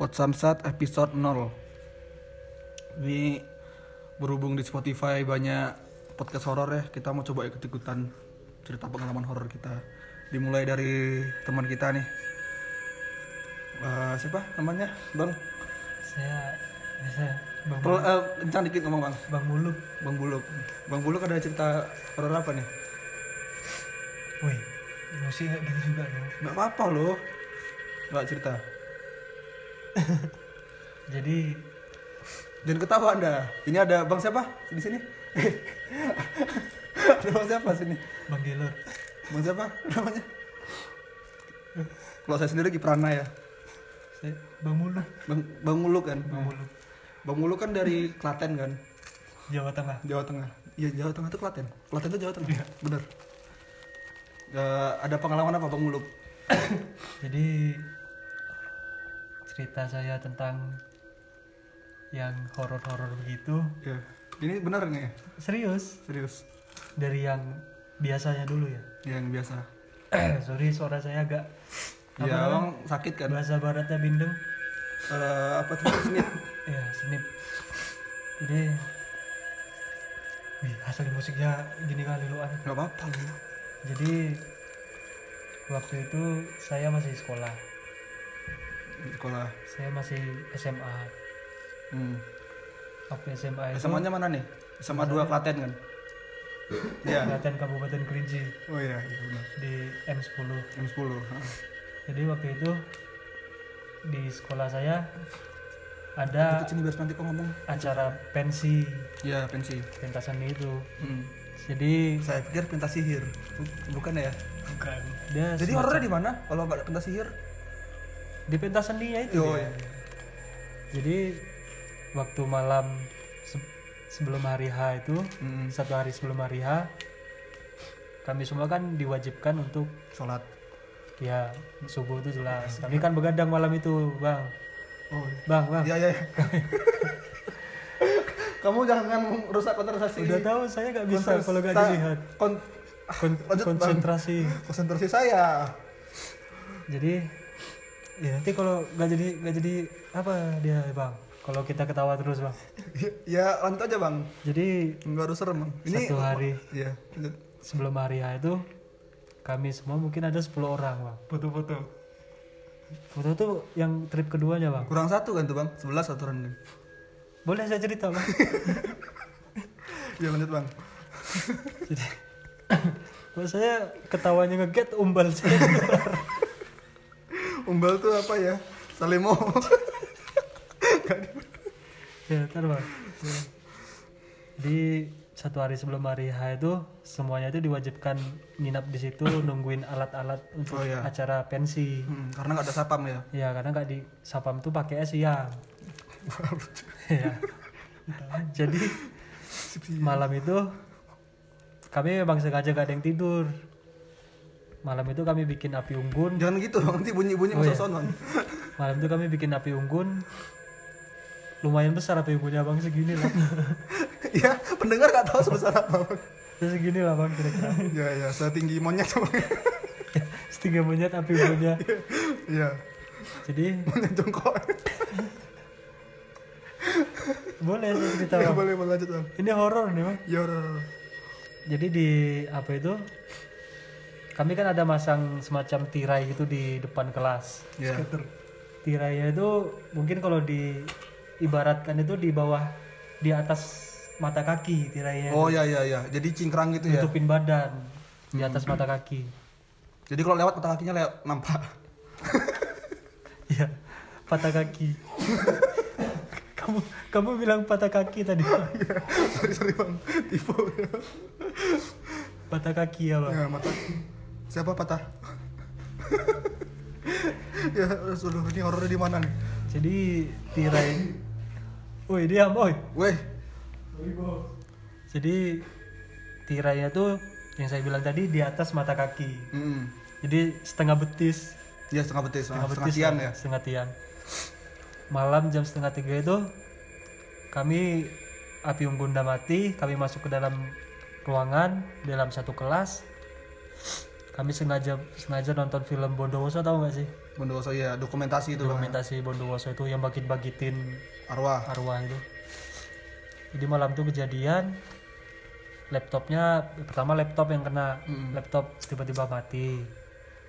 Pot Samsat episode 0 Ini berhubung di Spotify banyak podcast horor ya Kita mau coba ikut-ikutan cerita pengalaman horor kita. Dimulai dari teman kita nih. Eh, Siapa namanya? Bang? saya bisa bang Pel, eh, kencang dikit ngomong bang. Bang muluk. Bang Buluk Bang Buluk ada cerita horor apa nih? wih musik kayak gitu juga loh. Gak apa-apa loh. Gak cerita jadi Jangan ketawa anda Ini ada bang siapa di sini? ada bang siapa sini? bang gelor Bang siapa namanya? Kalau saya sendiri Kiprana ya. saya bang muluk Bang, Bang Muluk kan. bang muluk Bang Muluk kan dari Klaten kan, jawa tengah Jawa Tengah. Iya Jawa Tengah itu Klaten. Klaten itu Jawa Tengah. Bener. Eh, ada pengalaman apa Bang Muluk? jadi cerita saya tentang yang horor-horor begitu Ya. Ini benar nih ya? serius Serius. dari yang biasanya dulu ya Yang biasa. sorry suara saya agak Iya, apa bang sakit kan? bahasa baratnya bindeng Eh, apa tuh snip? ya senip jadi wih asal musiknya gini kali lu an Gak apa-apa jadi waktu itu saya masih sekolah sekolah. saya masih SMA Hmm. waktu SMA itu SMA-nya mana nih? SMA 2 Klaten kan? Iya. Kabupaten Kabupaten Kerinci Oh iya, iya benar. di M10 M10. Heeh. jadi waktu itu di sekolah saya ada sini biar nanti kok ngomong. acara pensi Iya, pensi. pentas seni itu Hmm. jadi Saya pikir pentas sihir. Bu- Bukan ya? bukan dia Jadi horornya di mana? Kalau nggak ada pentas sihir? Di pentas seninya itu Oh, iya. jadi waktu malam se- sebelum hari H itu Hmm. satu hari sebelum hari H kami semua kan diwajibkan untuk Sholat. ya subuh itu jelas kami kan begadang malam itu bang Oh. bang bang Iya, iya. Kamu jangan rusak konsentrasi. udah tahu saya nggak bisa Konsentrasi- kalau nggak sa- dilihat kon- Kon- Bang. konsentrasi konsentrasi saya. jadi ya nanti kalau nggak jadi nggak jadi apa dia bang kalau kita ketawa terus bang ya lanjut aja bang. jadi Nggak harus serem bang. Satu hari. Iya. lanjut. sebelum hari H itu kami semua mungkin ada 10 orang bang Foto-foto. foto tuh yang trip keduanya bang Kurang satu kan tuh bang? Sebelas aturan kan. boleh saya cerita bang Iya lanjut bang. jadi saya ketawanya ngeget umbal saya Umbal tuh apa ya? Salemo. ya ntar bang di satu hari sebelum hari H itu semuanya itu diwajibkan nginap di situ nungguin alat-alat untuk Oh, iya. acara pensi Hmm, karena nggak ada sapam ya. ya karena nggak di sapam tuh pakai es siang ya jadi malam itu kami memang sengaja gak ada yang tidur malam itu kami bikin api unggun Jangan gitu bang. Nanti bunyi-bunyi Oh, iya. malam itu kami bikin api unggun lumayan besar api unggunnya bang segini lah Iya, pendengar nggak tahu sebesar apa bang. ya segini lah bang kira-kira Ya ya, setinggi monyet setengah monyet api unggunnya Iya, jadi monyet jongkok. boleh saya cerita Ya bang boleh boleh lanjut bang. ini horor nih bang Ya udah. jadi di apa itu kami kan ada masang semacam tirai gitu di depan kelas Ya. tirainya itu mungkin kalau di ibaratkan itu di bawah di atas mata kaki tirainya Oh ya ya ya. Jadi cingkrang gitu ya. tutupin badan di atas mata kaki Jadi kalau lewat mata kakinya lewat nampak. ya patah kaki kamu kamu bilang patah kaki tadi sorry sorry bang. Tipu. patah kaki ya bang ya mata. Siapa patah? ya sudah ini horornya di mana nih? jadi tirai woi diam woi Weh, jadi tirainya tuh yang saya bilang tadi di atas mata kaki hmm. jadi setengah betis ya setengah betis, setengah setengah, betis tiang lah, ya. setengah tiang malam jam setengah tiga itu kami api unggun mati kami masuk ke dalam ruangan dalam satu kelas kami sengaja sengaja nonton film Bondowoso tahu nggak sih Bondowoso ya dokumentasi itu dokumentasi Bondowoso itu yang bagit-bagitin arwah arwah itu jadi malam tuh kejadian laptopnya pertama laptop yang kena Mm. laptop tiba-tiba mati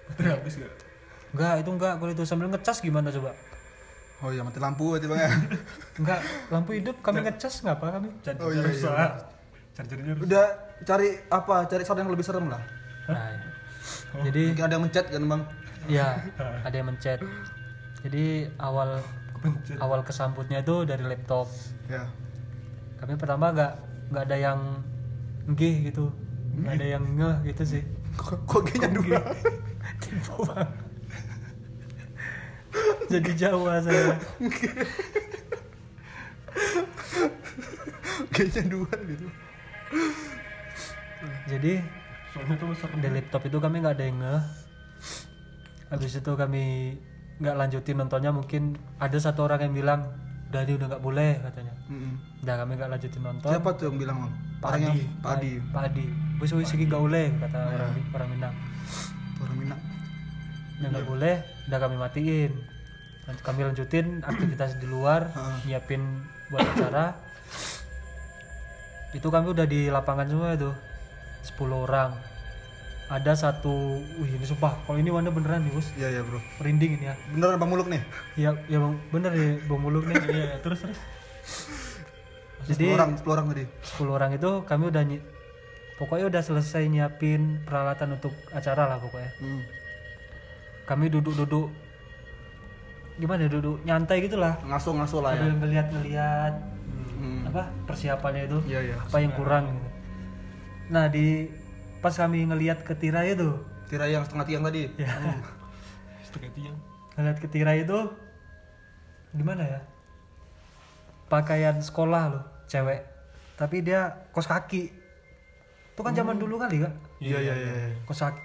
Baterai habis gak? enggak itu enggak kalau itu sambil ngecas gimana coba oh iya mati lampu ya enggak lampu hidup kami ngecas ngapa kami Chargernya Oh, iya, iya. rusak. Chargernya rusak. udah cari apa cari sound yang lebih serem lah nah, jadi mungkin ada yang mencet kan bang? Ya ada yang mencet. Jadi awal Kepencet. awal kesambutnya itu dari laptop. Ya. Kami pertama nggak nggak ada yang nggih gitu. Nggak ada yang ngeh gitu sih. Kok kok dua? tipu bang jadi Jawa saya kayaknya dua gitu. Jadi Soalnya tuh serem. di laptop itu kami nggak ada yang ngeh. Habis itu kami nggak lanjutin nontonnya mungkin ada satu orang yang bilang udah ini udah nggak boleh katanya. Mm-mm. udah kami nggak lanjutin nonton. Siapa tuh yang bilang bang? Pak orang yang Adi. Pak Adi. Pak Adi. Wis wis iki nggak boleh kata orang orang Minang. Orang Minang. Udah nggak boleh udah kami matiin. Kami lanjutin aktivitas di luar nyiapin buat acara. Itu kami udah di lapangan semua itu 10 orang. Ada satu wih ini sumpah kalau ini Wanda beneran nih bos. Iya iya bro. Merinding ini ya. Beneran bang muluk nih? Ya ya bang. Bener ya bang muluk nih. Iya, terus terus. jadi 10 orang 10 orang tadi? 10 orang itu kami udah nyi- pokoknya udah selesai nyiapin peralatan untuk acara lah pokoknya. Hmm. kami duduk-duduk. Gimana ya, duduk? Nyantai gitu lah ngasuh ngasuh lah ya. Ngeliat-ngeliat Hmm. apa persiapannya itu. Iya iya. Apa yang kurang gitu. Nah di pas kami ngeliat ke tirai itu. Tirai yang setengah tiang tadi. Ya. Setengah tiang. ngeliat ke tirai itu gimana ya? Pakaian sekolah loh cewek. Tapi dia kos kaki. Itu kan zaman dulu kali kak? Iya iya iya iya. kos kaki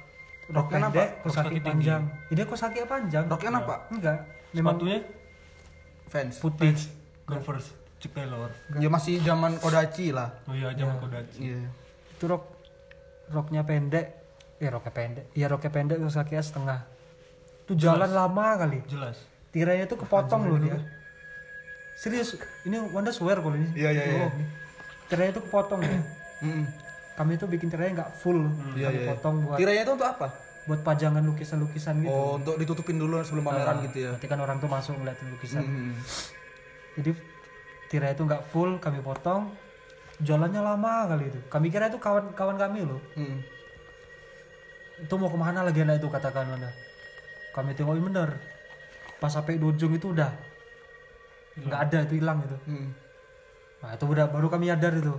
rok pendek apa? kos kaki panjang. Ini kos kaki panjang? Roknya apa enggak. Memang Sepatunya? Fans putih. Converse. Chuck Taylor. ya masih zaman kodachi lah. Oh iya, zaman Kodachi. iya itu rok roknya pendek. Ya roknya pendek. Iya roknya pendek kos kaki setengah. Itu jalan lama kali. Jelas. tirainya tuh kepotong loh dia. serius ini Wanda swear kalau ini. Iya, iya, iya. Oh, tirainya tuh kepotong ya. Kami tuh bikin tirainya nggak full. Iya kami iya potong buat tirainya itu untuk apa? Buat pajangan lukisan-lukisan gitu. Oh untuk ditutupin dulu sebelum pameran gitu ya. nanti kan orang tuh masuk ngeliatin lukisan. Mm-mm. jadi tirai itu nggak full kami potong jalannya lama kali itu. Kami kira itu kawan-kawan kami loh. Mm-mm. itu mau ke mana lagi anak itu katakan mana kami tengok bener. Pas sampai di ujung itu udah. Nggak ada itu hilang itu. Mm-mm. nah itu udah baru kami sadar itu.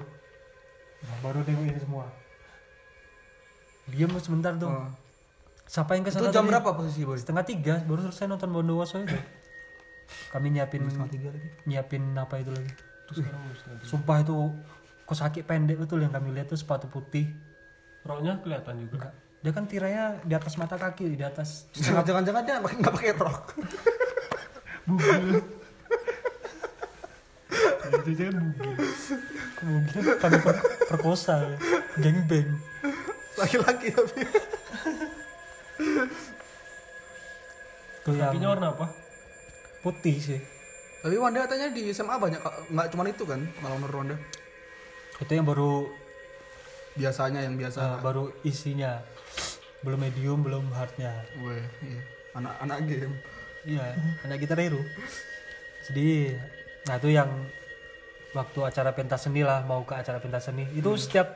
Nah, baru ini semua. Diam sebentar tuh. Oh. siapa yang itu ke sana jam tadi? berapa posisi boy setengah tiga baru selesai nonton Bondowoso itu. Kami nyiapin setengah tiga lagi. nyiapin apa itu lagi? Terus sekarang sumpah itu kos kaki pendek betul yang kami lihat tuh sepatu putih. Roknya kelihatan juga. enggak. Dia kan tirainya di atas mata kaki di atas. Jangan-jangan dia nggak nggak pakai rok. Itu jangan bugil. mungkin kami per perkosa ya. geng beng laki-laki tapi. Kakinya warna apa? putih sih. Tapi Wanda katanya di SMA banyak nggak cuma itu kan menurut Wanda itu yang baru biasanya yang biasa. uh, baru isinya. Belum medium belum hardnya. Weh, iya. anak-anak game. Iya anak gitar hero jadi nah itu yang waktu acara pentas seni lah mau ke acara pentas seni. Itu setiap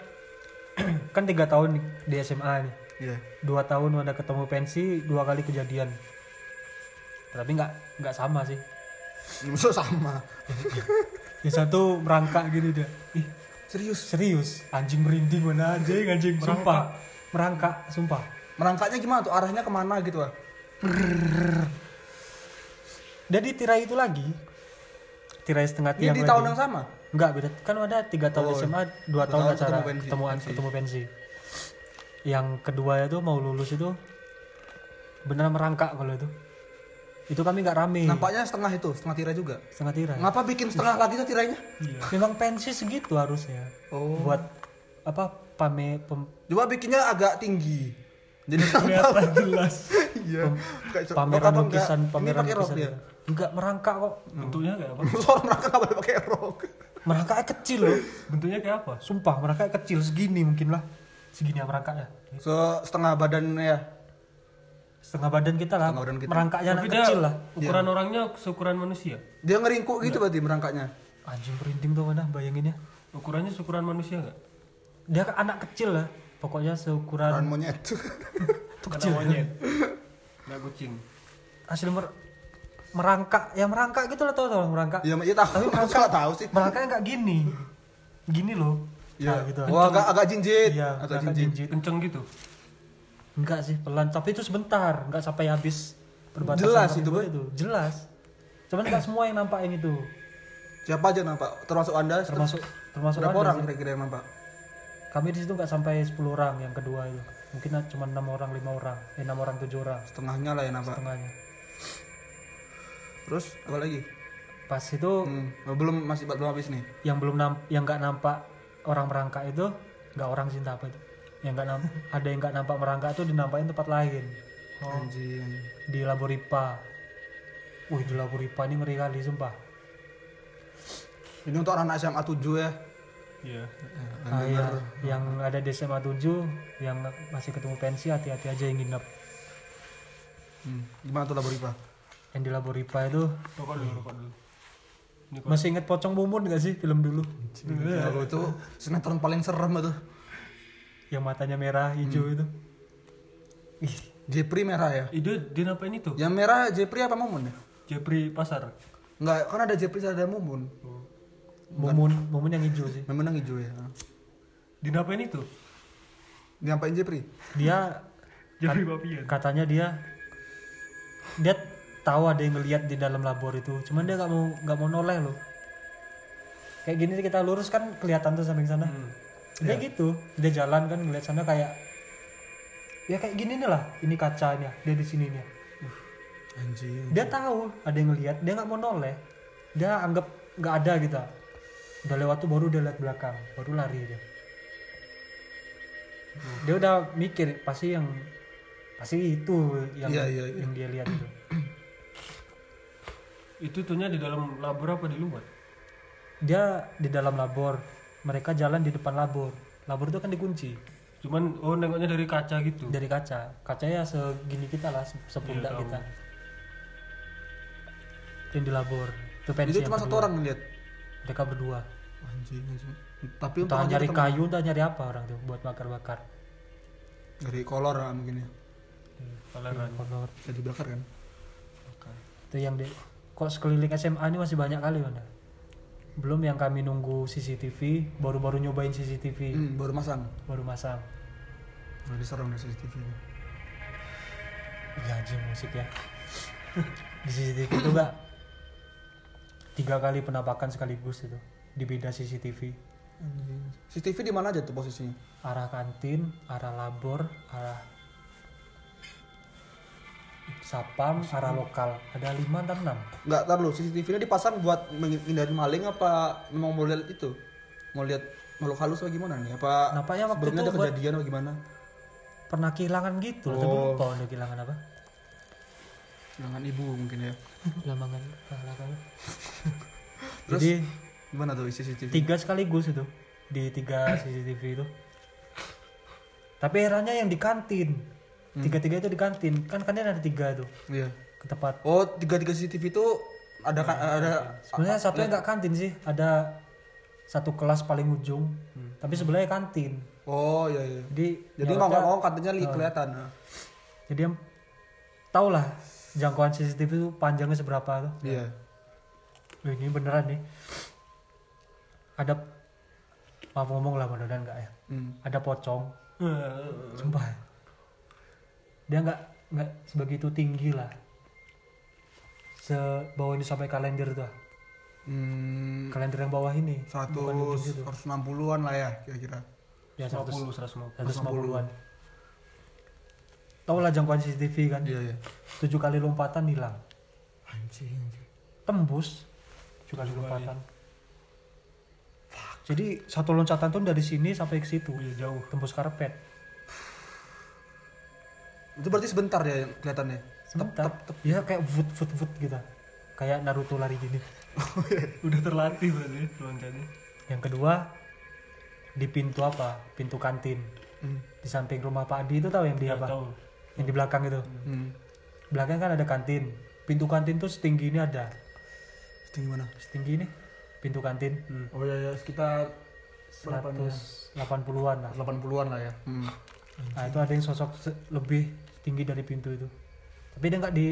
kan tiga tahun di SMA nih. Iya. Dua tahun ada ketemu pensi dua kali kejadian. Tapi nggak nggak sama sih. Maksud sama? Yang satu merangkak gini dia. Ih serius? Serius. Anjing merinding mana anjing. Anjing sumpah. Merangkak sumpah. Merangkaknya gimana tuh? Arahnya ke mana gitu ah jadi tirai itu lagi. Tirai setengah ini tiang di lagi. tahun yang sama? Enggak beda. Kan ada tiga tahun Oh, SMA dua tahun acara ketemu pensi. ketemu pensi. Yang kedua itu mau lulus itu benar merangkak kalau itu itu kami nggak rame. Nampaknya setengah itu setengah tirai juga. Setengah tirai. Ngapa bikin setengah lagi tuh tirainya? Memang pensi segitu harusnya. Oh. Buat apa pame pem, coba bikinnya agak tinggi. Jadi kelihatan jelas. Iya. Pameran lukisan pameran Ini pakai rok dia. enggak merangkak kok. Bentuknya kayak apa? Soalnya mereka nggak boleh pakai rok. merangkaknya kecil loh. Bentuknya kayak apa? Sumpah merangkaknya kecil. Segini mungkin lah. Segini ya merangkaknya. Se setengah badannya. ya. Setengah badan kita lah. Setengah badan kita. merangkaknya anak tapi dia kecil lah. ukuran orangnya seukuran manusia. Dia ngeringkuk gitu berarti merangkaknya. anjing merinding tuh mana bayanginnya ukurannya seukuran manusia nggak? Dia kan anak kecil lah. Pokoknya seukuran Ukuran monyet. tuh Ada kecil. monyet. Nggak kucing. Asli mer- merangkak. Ya merangkak gitu lah tau tau merangkak. Iya, iya tahu. Tapi merangkak tahu sih. merangkaknya nggak gini. Gini loh. Iya. Nah, gitu. Oh, agak agak jinjit. iya agak jinjit. Kenceng gitu enggak sih pelan tapi itu sebentar enggak sampai habis perbatasan Jelas itu, itu jelas cuman enggak semua yang nampak yang itu Siapa aja nampak? Termasuk Anda? termasuk termasuk berapa orang kira-kira yang nampak? kami di situ nggak sampai 10 orang yang kedua itu mungkin cuma enam orang lima orang eh enam orang tujuh orang Setengahnya lah yang nampak. setengahnya Terus apa lagi? pas itu Hmm, oh, belum masih belum habis nih. yang belum namp yang nggak nampak orang merangkak itu nggak orang cinta apa itu yang nggak nampak ada yang nggak nampak merangkak itu dinampakin tempat lain Anjing. di Laboripa wih di Laboripa ini ngeri kali sumpah Ini untuk anak SMA 7 ya. iya Ah, iya. yang ada di SMA 7 yang masih ketemu pensi hati-hati aja yang nginep Hmm. Gimana tuh Laboripa? yang di Laboripa itu rokok dulu rokok dulu masih inget pocong mumun gak sih film dulu Ya, itu sinetron paling serem itu. Yang matanya merah hijau itu Ih, Jepri merah ya. ide dia ngapain itu Yang merah Jepri apa Mumun ya? Jepri pasar Enggak, kan ada Jepri ada Mumun. mumun mumun yang hijau sih Memang yang hijau ya. dia ngapain itu Diapain Jepri? dia Jepri Papian katanya dia dia tahu ada yang ngeliat di dalam labor itu cuman dia nggak mau nggak mau noleh loh kayak gini kita lurus kan kelihatan tuh samping sana Hmm. Dia gitu. Dia jalan kan ngeliat sana kayak ya kayak gini nih lah ini kacanya dia di sini nih Anjing. dia tahu ada yang ngeliat dia nggak mau noleh. Dia anggap nggak ada gitu. Udah lewat tuh baru dia lihat belakang baru lari dia. Dia udah mikir pasti yang pasti itu yang Iya, iya, iya. yang dia lihat itu itu tuhnya di dalam labor apa di luar? Dia di dalam labor mereka jalan di depan labor labor itu kan dikunci. Cuman oh nengoknya dari kaca gitu? Dari kaca. Kacanya segini kita lah se- sepundak Iya, kita. yang di labor itu pensi Itu cuma satu orang ngeliat. mereka berdua. Anjing, anjing. Tapi untuk entah nyari ketemu. kayu entah nyari apa orang tuh buat bakar-bakar. Dari kolor lah mungkin ya. toleran kolor Bisa dibakar kan? itu yang di kok sekeliling SMA ini masih banyak kali mana belum yang kami nunggu CCTV baru-baru nyobain CCTV Hmm, baru masang. baru masang Baru diserang dari CCTV. ya anjing musik ya di CCTV itu enggak tiga kali penampakan sekaligus itu di beda CCTV. CCTV di mana aja tuh posisinya? arah kantin arah labor arah sapam arah lokal ada lima atau enam Enggak, tar lu. CCTV-nya dipasang buat menghindari maling apa memang mau lihat itu? Mau lihat makhluk halus atau gimana nih? Apa Nampaknya waktu sebelumnya itu ada kejadian atau gimana? pernah kehilangan gitu loh tapi Oh. lupa udah kehilangan apa Jangan ibu mungkin ya. kehilangan kalah Terus? jadi Gimana tuh CCTV? tiga sekaligus itu di tiga CCTV itu tapi herannya yang di kantin tiga tiga itu di kantin kan kantin ada tiga tuh Iya. ke tempat. Oh, tiga-tiga CCTV itu ada kan ada sebenarnya satunya nggak kantin sih. Ada satu kelas paling ujung. Tapi sebelahnya kantin. Oh, iya iya. jadi Jadi mau nggak mau katanya li kelihatan. jadi yang tau lah jangkauan CCTV itu panjangnya seberapa tuh. Iya. Wih, ini beneran nih. Ada maaf ngomong lah mudah-mudahan nggak ya. Hmm. ada pocong. Sumpah dia nggak nggak sebegitu tinggi lah. Sebawah ini sampai kalender tuh. Hmm, kalender yang bawah ini. Satu bukan ujung situ. 160-an lah ya kira-kira. ya 100 150 150 150-an tau lah jangkauan CCTV kan? Iya iya. tujuh kali lompatan hilang. Anjing. anjing. tembus. Tujuh kali lompatan. Jadi satu loncatan tuh dari sini sampai ke situ. Iya, jauh. Tembus karpet Itu berarti sebentar ya kelihatannya. sebentar ya kayak voot voot voot gitu kayak Naruto lari gini Udah terlatih berarti loncatnya. yang kedua di pintu apa pintu kantin Hmm. di samping rumah Pak Adi itu tahu yang di Ya, apa tahu. yang di belakang itu Hmm. belakang kan ada kantin pintu kantin tuh setinggi ini ada Setinggi mana? setinggi ini pintu kantin Oh ya, ya sekitar 180-an lah 80-an lah ya. Hmm. nah itu ada yang sosok lebih tinggi dari pintu itu tapi dia nggak di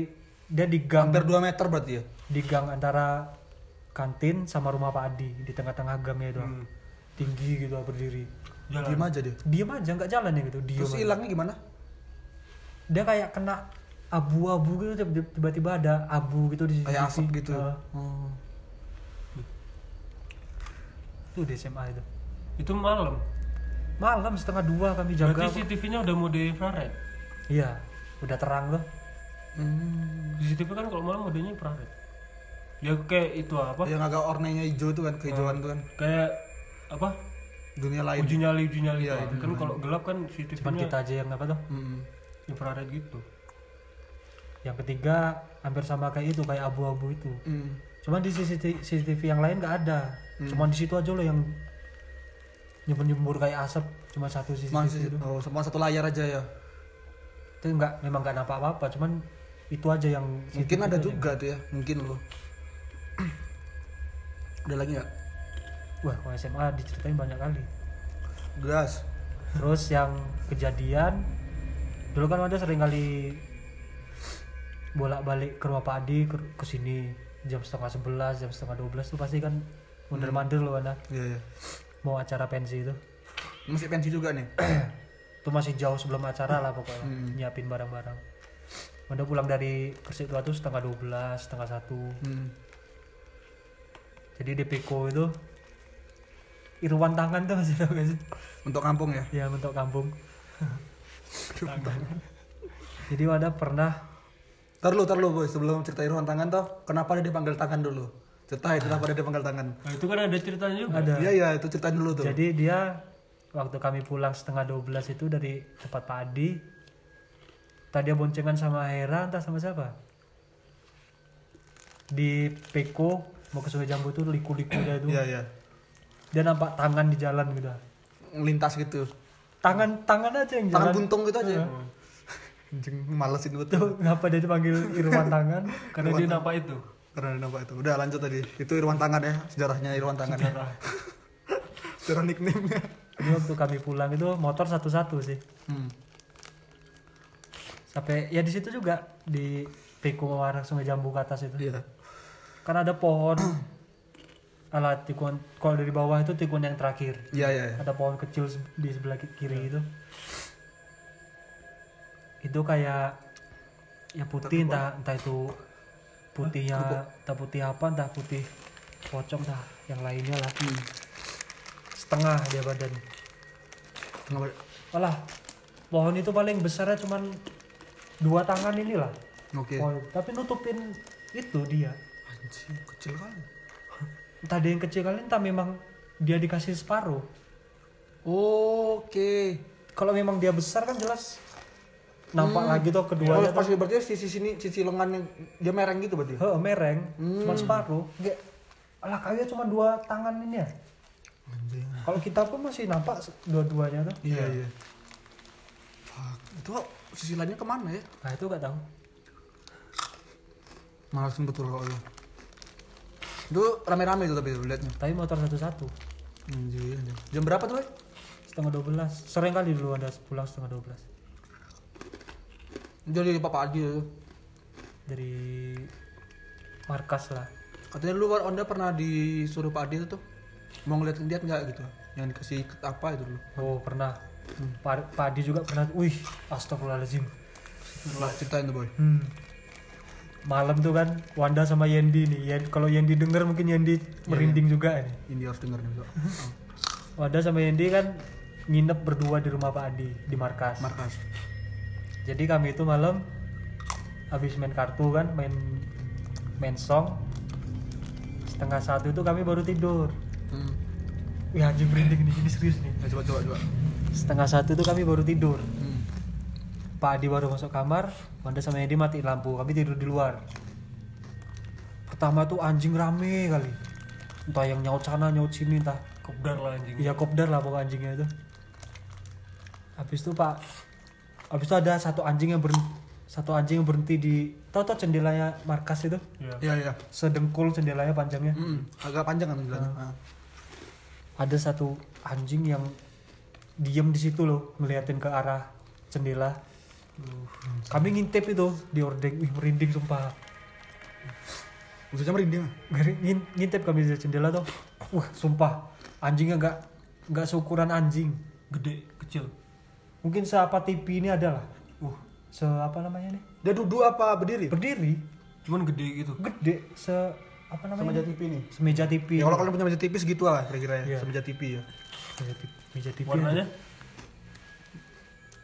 dia di gang Hampir 2 meter berarti ya. di gang antara kantin sama rumah Pak Adi di tengah-tengah gangnya itu Hmm. tinggi gitu berdiri Jalan. Diem aja dia. diem aja nggak jalan ya gitu diem Terus aja. hilangnya gimana? dia kayak kena abu-abu gitu tiba- tiba-tiba ada abu gitu di Kayak asap gitu. Eh, Oh. itu di SMA itu Itu malam. malam setengah dua kami jaga Berarti CCTV-nya udah mode infrared. Iya udah terang tuh Hmm. CCTV kan kalau malam modenya infrared. Ya kayak itu apa? Yang agak warnanya hijau tuh kan, kehijauan tuh kan. Kayak apa? Dunia lain. Uji nyali uji nyali Iya, itu. Kan kalau gelap kan cuman CCTV-nya kita aja yang apa tuh Hmm. infrared gitu. yang ketiga hampir sama kayak itu kayak abu-abu itu Hmm. cuman di CCTV, CCTV yang lain nggak ada cuman di situ aja loh yang nyembur-nyembur kayak asap cuma satu CCTV Masih itu oh, sama satu layar aja ya. Itu nggak memang nggak nampak apa-apa cuman itu aja yang Mungkin ada juga tuh ya, mungkin loh. Ada lagi nggak? wah kalau SMA diceritain banyak kali Gas. terus yang kejadian dulu kan ada sering kali bolak-balik ke rumah Pak Adi ke, ke sini jam setengah sebelas jam setengah dua belas tuh pasti kan mundur-mandir loh anda Iya, iya. mau acara pensi itu Masih pensi juga nih. itu masih jauh sebelum acara lah pokoknya Hmm. nyiapin barang-barang udah pulang dari Persik tua tuh setengah dua belas setengah satu Hmm. jadi di Peko itu Irwan tangan tuh masih tau gak sih Untuk kampung ya. ya untuk kampung jadi wadah pernah Ntar lu, ntar lu boy, sebelum cerita Irwan tangan toh, kenapa dia dipanggil tangan dulu? Ceritain kenapa dia dipanggil tangan. Nah, itu kan ada ceritanya juga. ada Iya, iya, itu ceritain dulu tuh. jadi dia waktu kami pulang setengah 12 itu dari tempat Pak Adi tadi boncengan sama Hera entah sama siapa di Peko mau ke Sungai Jambu tuh liku-liku dia itu Iya, iya. dia nampak tangan di jalan gitu Lintas gitu. tangan tangan aja yang Tangan jalan buntung gitu aja. Anjing malesin betul. tuh ngapa dia dipanggil Irwan tangan Karena dia nampak itu. Karena dia nampak itu. Udah lanjut tadi. Itu Irwan tangan ya, sejarahnya Irwan tangan. Sejarah. Sejarah nickname-nya. Jadi waktu kami pulang itu motor satu-satu sih. Hmm. sampai ya di situ juga di Peko arah Sungai Jambu ke atas itu. Iya. kan ada pohon. Alat tikun kalau dari bawah itu tikun yang terakhir. Iya, iya, iya. ada pohon kecil di sebelah ki- kiri itu. Itu kayak ya putih entah entah itu putihnya entah putih apa entah putih pocong entah yang lainnya lah. Hmm. Setengah dia badan Kenapa? Alah, pohon itu paling besarnya cuman dua tangan inilah Oke. pohon itu. tapi nutupin itu dia Anjing, kecil kali. entah dia yang kecil kali entah memang dia dikasih separuh Oke. kalau memang dia besar kan jelas nampak lagi tuh Oh, keduanya pas berarti sisi sini sisi lengan yang dia mereng gitu berarti. Heeh, mereng cuma separuh Nggak, alah kayaknya cuma dua tangan ini ya Anjing. Kalau kita pun masih nampak dua-duanya tuh Iya, iya. Fuck. Itu sisi lainnya ke mana ya? nah itu gak tahu Malesin betul kalau itu. Itu rame-rame itu tapi liatnya. tapi motor satu-satu Anjing, anjing. Jam berapa tuh, setengah dua belas sering kali dulu ada pulang setengah dua belas Jadi Papa Adi itu. dari markas lah Katanya dulu Anda pernah disuruh Pak Adi itu tuh mau ngeliatin dia nggak gitu yang dikasih ikat apa itu dulu oh pernah Pak Pak Adi juga pernah wih astagfirullahaladzim Lah, ceritain tuh boy Hmm. Malam tuh kan Wanda sama Yendi nih. Yen, kalau Yendi denger mungkin Yendi merinding juga nih. ini harus denger nih. Wanda sama Yendi kan nginep berdua di rumah Pak Adi di markas. markas Jadi kami itu malam habis main kartu kan, main main song. Setengah satu itu kami baru tidur. Hmm. Wih anjing merinding nih, ini serius nih. Ya, coba coba coba Setengah satu itu kami baru tidur. hmm. Pak Adi baru masuk kamar Wanda sama Yedi mati lampu kami tidur di luar pertama tuh anjing rame kali entah yang nyaut sana nyaut sini entah Kopdar lah anjing. iya kopdar lah pokok anjingnya itu habis itu pak habis itu ada satu anjing yang berhenti satu anjing yang berhenti di tau tau jendelanya markas itu Iya. Iya iya. sedengkul jendelanya panjangnya Mm, agak panjang kan bilangnya. Ah. Ada satu anjing yang diem di situ loh ngeliatin ke arah jendela kami ngintip itu di ordeng wih merinding sumpah Maksudnya merinding. ngin- ngintip kami di jendela tuh wah sumpah anjingnya nggak nggak seukuran anjing Gede, kecil. mungkin seapa TV ini ada lah Uh, se apa namanya nih Dia duduk apa berdiri? berdiri cuman gede gitu. gede se apa namanya TV nih. semeja TV Ya kalau kalian punya meja tipis gitu lah kira-kira ya. Iya. Semeja TV ya. meja TV, meja TV Warnanya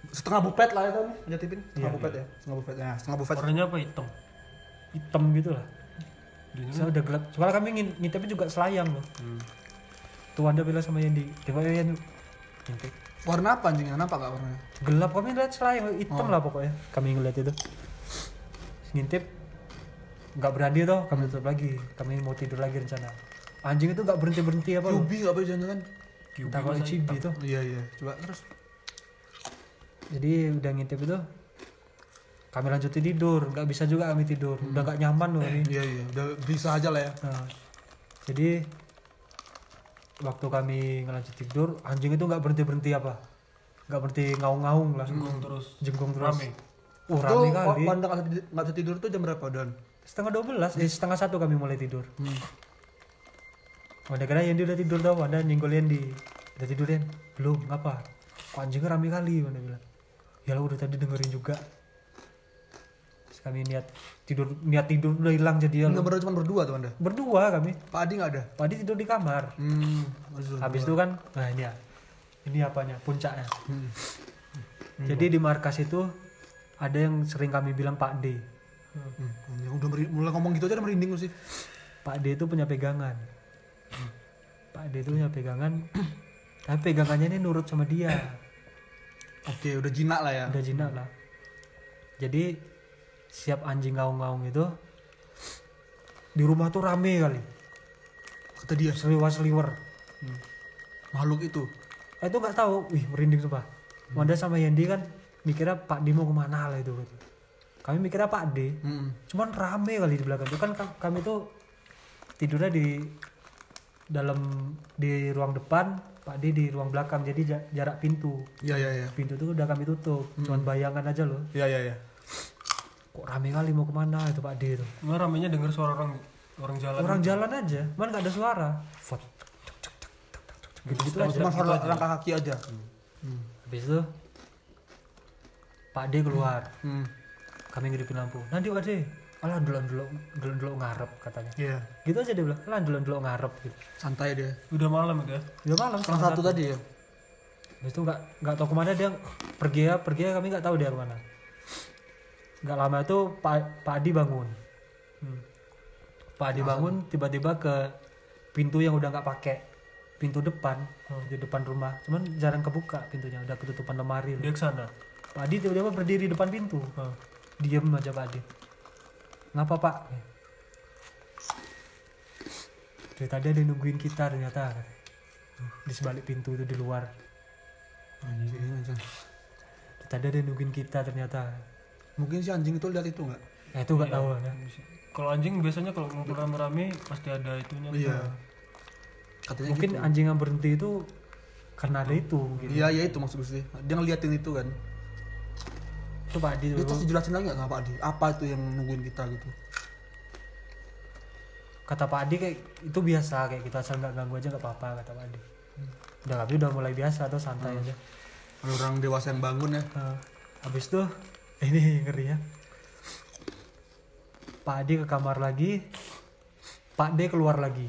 Setengah bufet lah itu nih, meja TV. Setengah Iya, bufet ya. Setengah bufet. Nah, setengah bufet. warnanya apa hitam? hitam gitu lah saya udah gelap soalnya kami ngin- ngintipnya juga selayang loh Hmm. tuh anda bilang sama Yendi coba ya Yendi ngintip Warna apa anjingnya? Nampak gak warnanya? gelap kami lihat selayang hitam lah pokoknya kami ngeliat itu ngintip nggak berani tuh kami tutup lagi kami mau tidur lagi rencana anjing itu nggak berhenti berhenti apa loh Yubi gak boleh jangan kalau masa cibi hitam? tuh Iya iya. Coba terus. jadi udah ngintip itu kami lanjutin tidur nggak bisa juga kami tidur udah nggak nyaman loh ini Iya iya. Udah bisa aja lah ya. Nah, jadi waktu kami ngelanjut tidur anjing itu nggak berhenti berhenti apa nggak berhenti ngaung-ngaung lah Jenggung terus. jengkong terus Rame. oh Itu rame kali nggak bisa tidur- nggak tuh jam berapa dan? Setengah dua belas eh setengah satu kami mulai tidur. Hmm. Wanda kira Yendi udah tidur tau Wanda nyenggol Yendi. Udah tidur Yen? Belum ngapa? Kok anjingnya rame kali Wanda bilang. Ya lo udah tadi dengerin juga. Terus kami niat tidur niat tidur udah hilang jadi ya Enggak bener cuma berdua tuh Anda. berdua kami. Pak Adi nggak ada. Padi tidur di kamar. Hmm. Habis itu kan nah ini ya. Ini apanya? Puncaknya. Hmm. jadi di markas itu ada yang sering kami bilang Pak D Hmm. Ya udah meri- mulai ngomong gitu aja udah merinding sih. Pak D itu punya pegangan Pak D itu punya pegangan tapi pegangannya ini nurut sama dia Oke, udah jinak lah ya. udah jinak lah jadi siap anjing ngaung-ngaung itu di rumah tuh rame kali Kata dia seliwer seliwer makhluk itu. Eh, itu nggak tahu wih merinding sumpah Wanda sama Yendi kan mikirnya Pak D mau ke mana lah itu gitu. Kami mikirnya Pak D Hmm. cuman rame kali di belakang itu kan ka- kami tuh tidurnya di dalam di ruang depan Pak D di ruang belakang jadi ja- jarak pintu Iya iya iya. pintu tuh udah kami tutup cuman bayangan aja loh Iya iya iya. kok rame kali mau ke mana itu Pak D itu Nggak ramenya denger suara orang orang jalan. orang jalan aja mana nggak ada suara Fot. gitu gitu aja Cuma suara langkah kaki aja. habis itu Pak D keluar Hmm. Kami ngidupin lampu nanti Pak D alah dulu dulu dulu dulu ngarep katanya Iya. gitu aja dia bilang alah dulu dulu ngarep gitu Santai dia. Udah malam ya. udah malam Setengah satu tadi ya. Habis itu nggak nggak tahu ke mana dia pergi ya pergi ya kami nggak tahu dia ke mana. Nggak lama itu Pak Pak Adi bangun. Hmm. Pak Adi bangun tiba-tiba ke pintu yang udah nggak pakai pintu depan di depan rumah cuman jarang kebuka pintunya udah ketutupan lemari Dia ke sana. Pak Adi tiba-tiba berdiri depan pintu Hah. Diem aja Pak Adi ngapa Pak dari tadi ada nungguin kita ternyata di sebalik pintu itu di luar Dari tadi ada yang nungguin kita ternyata Mungkin si anjing itu lihat itu nggak? nah itu nggak tahu ya Kalau anjing biasanya kalau ngumpul rame-rame pasti ada itunya. Iya. Katanya mungkin gitu. anjing yang berhenti itu karena ada itu mungkin Iya iya itu maksud gue sih. Dia ngeliatin itu kan. Itu Pak Adi dulu terus dijelasin lagi nggak Pak Adi? Apa itu yang nungguin kita gitu? kata Pak Adi kayak itu biasa kayak kita asal nggak ganggu aja nggak apa-apa kata Pak Adi udah kami udah mulai biasa atau santai aja Ada orang dewasa yang bangun ya. Nah, habis itu ini ngeri ya. Pak Adi ke kamar lagi, Pak D keluar lagi.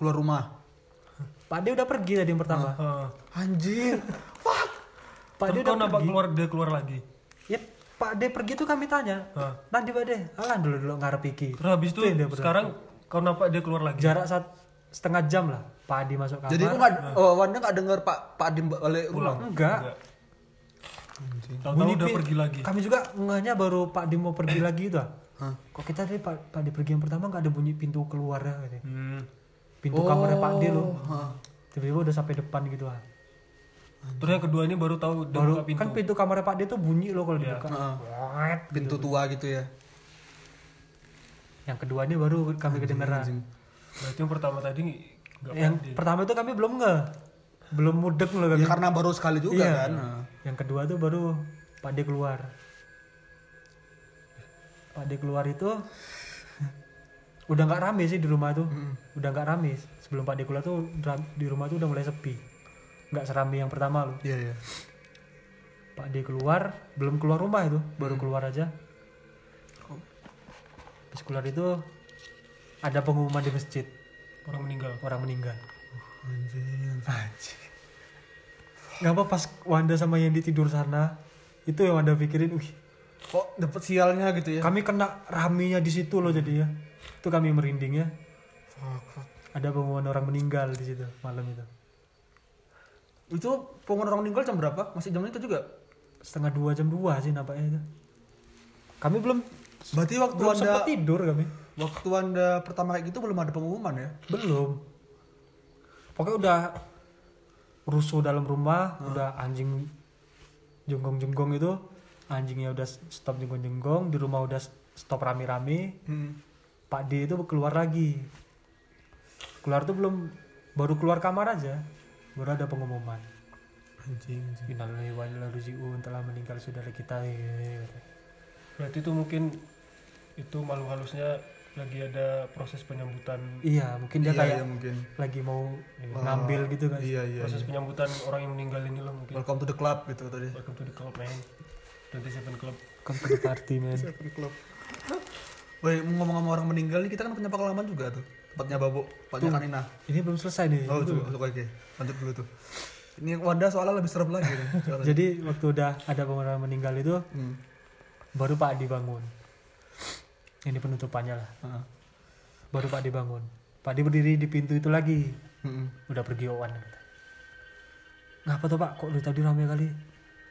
Keluar rumah. Pak D udah pergi tadi yang pertama. Hah. Anjir. Pak D udah nampak pergi. keluar dia keluar lagi. Ya, Pak D pergi tuh kami tanya. Hah. Nanti Pak D, alah dulu dulu ngarep iki. Terus habis itu sekarang kau nampak dia keluar lagi. Jarak saat setengah jam lah. Pak Adi masuk kamar. Jadi gua nggak, oh, Wanda nggak dengar Pak Pak Adi balik rumah. enggak. Tahu-tahu udah pergi lagi. Kami juga ngehnya baru Pak Dim mau pergi lagi itu. ah. Hah? Kok kita tadi Pak Pak Dim pergi yang pertama nggak ada bunyi pintu keluar ya, katanya. Hmm. Pintu kamarnya Pak D loh. Hah. Tiba-tiba udah sampai depan gitu ah. Terus yang kedua ini baru tahu dia Baru buka pintu. kan pintu kamarnya Pak D tuh bunyi loh kalau Iya. dibuka. Heeh. Wet. Pintu tua gitu ya. Yang kedua ini baru kami kedengeran. Anjing. Berarti yang pertama tadi nggak Yang pertama itu kami belum nge belum mudek loh kami. Ya karena baru sekali juga Iya. kan. Nah. Yang kedua tuh baru Pak D keluar. Pak D keluar itu udah nggak rame sih di rumah tuh. Udah nggak rame. Sebelum Pak D keluar tuh di rumah tuh udah mulai sepi. Nggak serame yang pertama loh. Iya iya. Pak D keluar, belum keluar rumah itu, baru keluar aja. Pas keluar itu ada pengumuman di masjid, orang meninggal. orang meninggal. Anjing. Anjing. Gak apa pas Wanda sama Yendi tidur sana, itu yang Wanda pikirin, wih, Kok dapet sialnya gitu ya? kami kena raminya di situ loh jadi ya. Itu kami merinding ya. Fuck, fuck. Ada pengumuman orang meninggal di situ malam itu. Itu pengumuman orang meninggal jam berapa? Masih jam itu juga? Setengah dua jam dua sih nampaknya itu. Kami belum Berarti waktu belum anda tidur kami. waktu anda pertama kayak gitu belum ada pengumuman ya? Belum. Pokoknya udah rusuh dalam rumah, udah anjing jenggong-jenggong itu, anjingnya udah stop jenggong-jenggong, di rumah udah stop rame-rame. Hmm. Pak D itu keluar lagi. Keluar tuh belum baru keluar kamar aja, baru ada pengumuman. Anjing. anjing. Innalillahi wa inna ilaihi raji'un telah meninggal saudara kita. Berarti itu mungkin itu malu halusnya lagi ada proses penyambutan Iya, mungkin dia Iya, kayak iya, mungkin. lagi mau Wah. ngambil gitu kan. Iya iya. proses iya. penyambutan orang yang meninggal ini loh mungkin. Welcome to the club gitu tadi. Welcome to the club man. 27 club. Come to the party, man. Seven club. Woi, ngomong-ngomong orang meninggal nih kita kan punya pengalaman juga tuh. Tempatnya Babo, tempatnya Kanina. Ini belum selesai nih. Oh, coba masuk lagi. Lanjut dulu tuh. Ini Wanda soalnya lebih serem lagi nih. Jadi waktu udah ada orang meninggal itu Hmm. baru Pak Adi bangun. Ini penutupannya lah. Heeh. Baru Pak Adi bangun. Pak Adi berdiri di pintu itu lagi. Hmm. Udah pergi Owan. Ngapa tuh Pak? Kok dari tadi rame kali?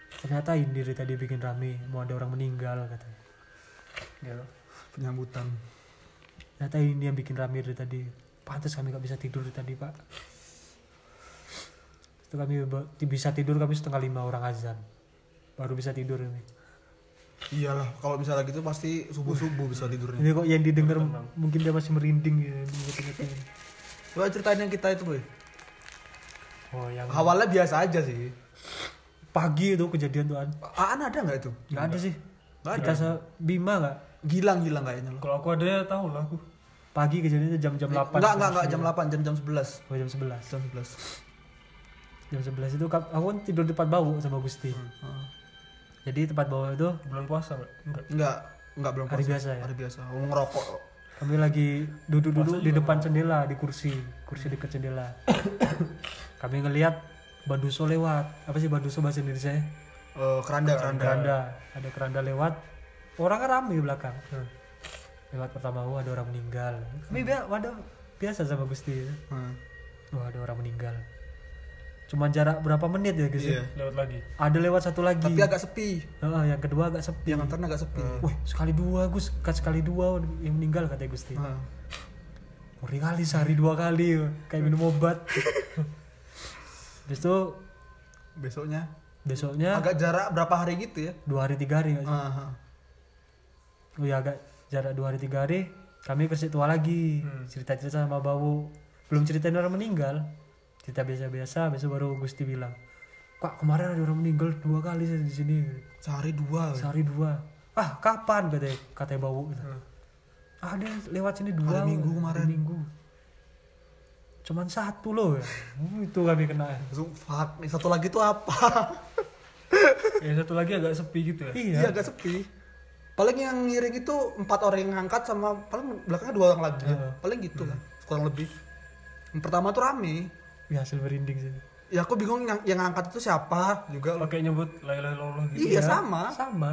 Ternyata ini dari tadi bikin rame. Mau ada orang meninggal katanya. Gitu. Penyambutan. Ternyata ini yang bikin rame dari tadi. Pantas kami gak bisa tidur dari tadi Pak. Itu kami bisa tidur kami setengah lima orang azan. Baru bisa tidur ini. Iyalah, kalau misalnya gitu pasti subuh-subuh bisa tidurnya. Ini kok yang didengar mungkin dia masih merinding gitu. inget-ingetin. Coba ceritain yang kita itu, boy. Oh yang Awalnya biasa aja sih. pagi itu kejadian tuh An. Aan ada nggak itu? Nggak ada sih. Nggak Kita se Bima nggak? Gilang-gilang kayaknya loh. Kalau aku ada ya tahu lah aku. Pagi kejadiannya jam-jam 8. Enggak, enggak, enggak jam 8, jam jam 11. Oh, jam 11. Jam 11. Jam 11 itu aku kan tidur di tempat bau sama Gusti. Heeh. Jadi tempat bau itu Bulan puasa nggak? Enggak. Enggak, enggak belum hari puasa. biasa ya. Hari biasa. Oh, ngerokok. Kami lagi duduk-duduk di depan jendela di kursi, kursi dekat jendela. Kami ngelihat Baduso lewat. Apa sih Baduso bahasa Indonesia? ya? Eh, keranda, keranda. Keranda. Ada keranda lewat. Orang kan rame di belakang. Lewat pertama, oh ada orang meninggal. Kami biasa, waduh, biasa sama Gusti. Heeh. Wah ada orang meninggal. Cuma jarak berapa menit ya Gusti? Iya. Lewat lagi. Ada lewat satu lagi. Tapi agak sepi. Heeh, yang kedua agak sepi. Yang antaranya agak sepi. Wih sekali dua Gus, kan sekali dua yang meninggal katanya Gusti. Heeh. Ngeri kali sehari dua kali kayak minum obat. Habis itu Besoknya besoknya agak jarak berapa hari gitu ya? dua hari tiga hari nggak sih? Oh ya agak jarak dua hari tiga hari kami ke situ lagi cerita cerita sama Bawu belum ceritain orang meninggal cerita biasa biasa besok baru Gusti bilang Kak kemarin ada orang meninggal dua kali saya di sini Sehari dua. sehari dua ah kapan katanya katanya Bawu gitu. ada lewat sini dua Hari Minggu kemarin. hari minggu cuman satu loh ya. Itu kami kena Langsung fuck, satu lagi tuh apa? Ya satu lagi agak sepi gitu ya. iya Iya agak sepi. Paling yang ngiring itu empat orang yang ngangkat sama paling belakangnya dua orang lagi. Heeh. Paling gitu lah, kurang lebih. Yang pertama tuh rame. ya hasil merinding sih Ya aku bingung yang, yang ngangkat itu siapa juga. loh. Pakai nyebut ilaha illallah gitu. Iya sama. sama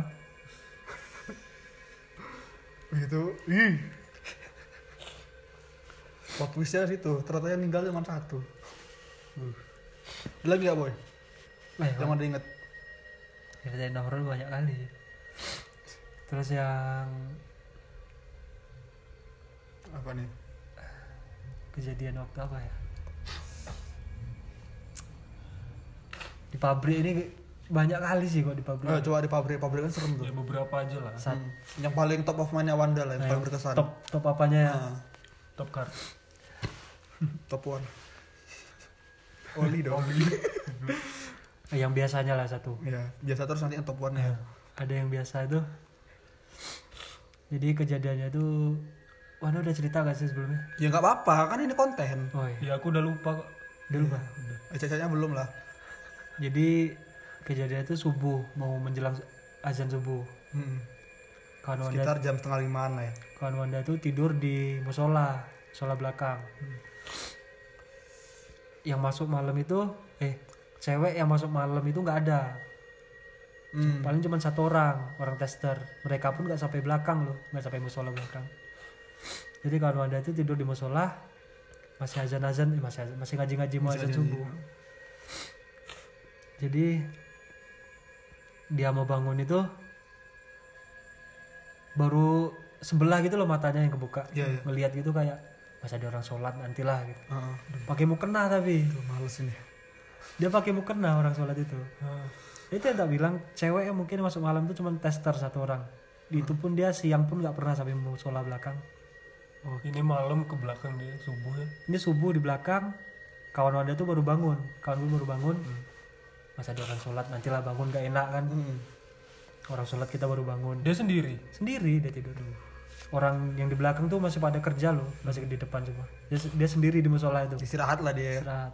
Gitu. Ih. Twistnya situ, ternyata yang meninggal cuma satu. Uh. Lagi gak boy? Nah, Yang ada inget. ceritain horor banyak kali terus yang apa nih? kejadian waktu apa ya? Di pabrik ini banyak kali sih kok di pabrik. Oh, coba di pabrik pabrik kan serem tuh. Ya beberapa aja lah. Saat- Hmm. yang paling top of mind Wanda lah yang nah, paling berkesan. top top apanya ya? Ah, top card top one. Oli dong. Eh, yang biasanya lah satu. Ya biasa terus nanti yang top one ya ada yang biasa itu jadi kejadiannya itu Wanda udah cerita gak sih sebelumnya? Ya nggak apa-apa kan ini konten. Oh iya. Ya aku udah lupa kok. Dulu pak cacanya belum lah. Jadi kejadian itu subuh mau menjelang azan subuh. Hmm. kawan Wanda sekitar jam setengah limaan lah ya. Kawan Wanda itu tidur di musola musola belakang. Yang masuk malam itu eh cewek yang masuk malam itu nggak ada Hmm. paling cuma satu orang orang tester. Mereka pun nggak sampai belakang loh nggak sampai musola belakang. Jadi kawan Wanda itu tidur di musola masih azan azan eh, masih azan- masih ngaji ngaji mau azan subuh. jadi dia mau bangun itu baru sebelah gitu loh matanya yang kebuka. Iya, iya. melihat gitu kayak masih ada orang sholat nantilah gitu. Heeh. pakai mukena tapi. Tuh, males ini. Dia pakai mukena orang sholat itu itu yang tak bilang cewek yang mungkin masuk malam itu cuma tester satu orang. Itu pun dia siang pun nggak pernah sampai mau sholat belakang. Oh ini malam ke belakang dia subuh ya? Ini subuh di belakang kawan Wanda tuh baru bangun. Kawan gue baru bangun. Masa ada orang sholat nantilah bangun gak enak kan? Hmm. orang sholat kita baru bangun. Dia sendiri? Sendiri dia tidur. Dulu orang yang di belakang tuh masih pada kerja loh masih di depan semua. Dia, dia sendiri di musola itu. Istirahat lah dia ya. istirahat.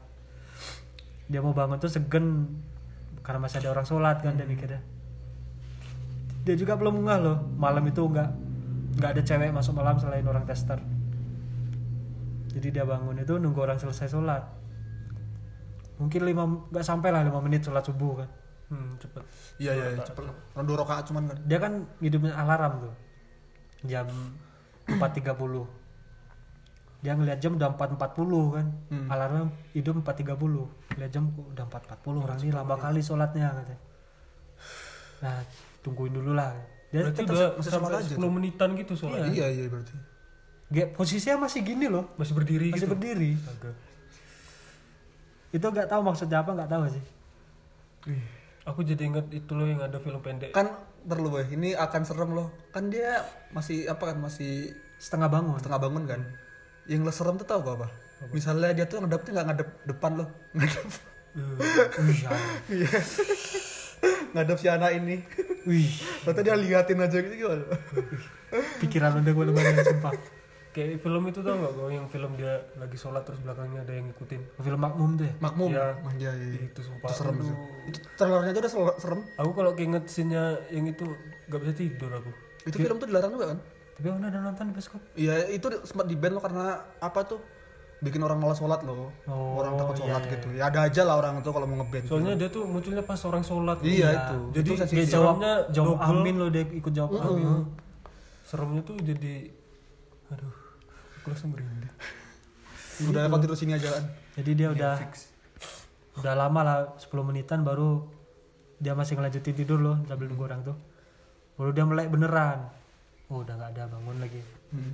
Dia mau bangun tuh segen karena masih ada orang sholat kan dia mikirnya. Dia juga belum ngeh loh malam itu nggak nggak ada cewek masuk malam selain orang tester. Jadi dia bangun itu nunggu orang selesai sholat. Mungkin lima nggak sampai lah lima menit sholat subuh kan. Hmm, cepet. Iya iya iya, cepet. Rondo rokaat cuman kan. Dia kan hidupnya alarm tuh. Jam 4.30 dia ngeliat jam udah 4.40 kan. Hmm. alarmnya hidup 4.30 lihat jam kok udah 4.40 orang ini lama kali sholatnya katanya. Nah tungguin dulu lah. Dia berarti tetap udah sampai sholat aja 10 menitan gitu soalnya iya. Iya berarti. Ge- posisinya masih gini loh. Masih berdiri masih gitu? berdiri. Astaga. itu nggak tahu maksudnya apa nggak tahu sih. Aku jadi inget itu loh yang ada film pendek. Kan perlu boy. Ini akan serem loh. Kan dia masih apa kan masih setengah bangun. Setengah bangun kan yang lo serem tuh tau gak apa? Misalnya dia tuh ngadep tuh nggak ngadep depan loh ngadep. Wih ya. iya. Ngadep si anak ini. Wih. Dia liatin aja gitu gimana? Pikiran udah gue lebaran sumpah. Kayak film itu tau gak kau yang film dia lagi sholat terus belakangnya ada yang ngikutin? Film makmum tuh ya? Makmum. Iya. Mah, iya, iya. itu sumpah. Itu serem sih. Itu trailernya aja udah ser- serem. Aku kalau keinget scene-nya yang itu gak bisa tidur aku. Itu film tuh dilarang juga kan tapi Anda udah nonton di bioskop. Iya itu sempat di ban loh karena apa tuh? Bikin orang malas sholat loh. Oh, orang takut iya, sholat iya. gitu. ya ada aja lah orang itu kalau mau ngeband soalnya dia tuh munculnya pas orang sholat. Iya Iya. itu. Jadi itu dia sensitif. jawab double. amin loh dia ikut jawab amin. Seremnya tuh jadi aduh aku langsung merinding. Udah apa tidur sini aja kan jadi dia udah udah lama lah 10 menitan baru dia masih ngelanjutin tidur loh sambil nunggu orang tuh. Baru dia melek beneran oh udah nggak ada bangun lagi. Hmm.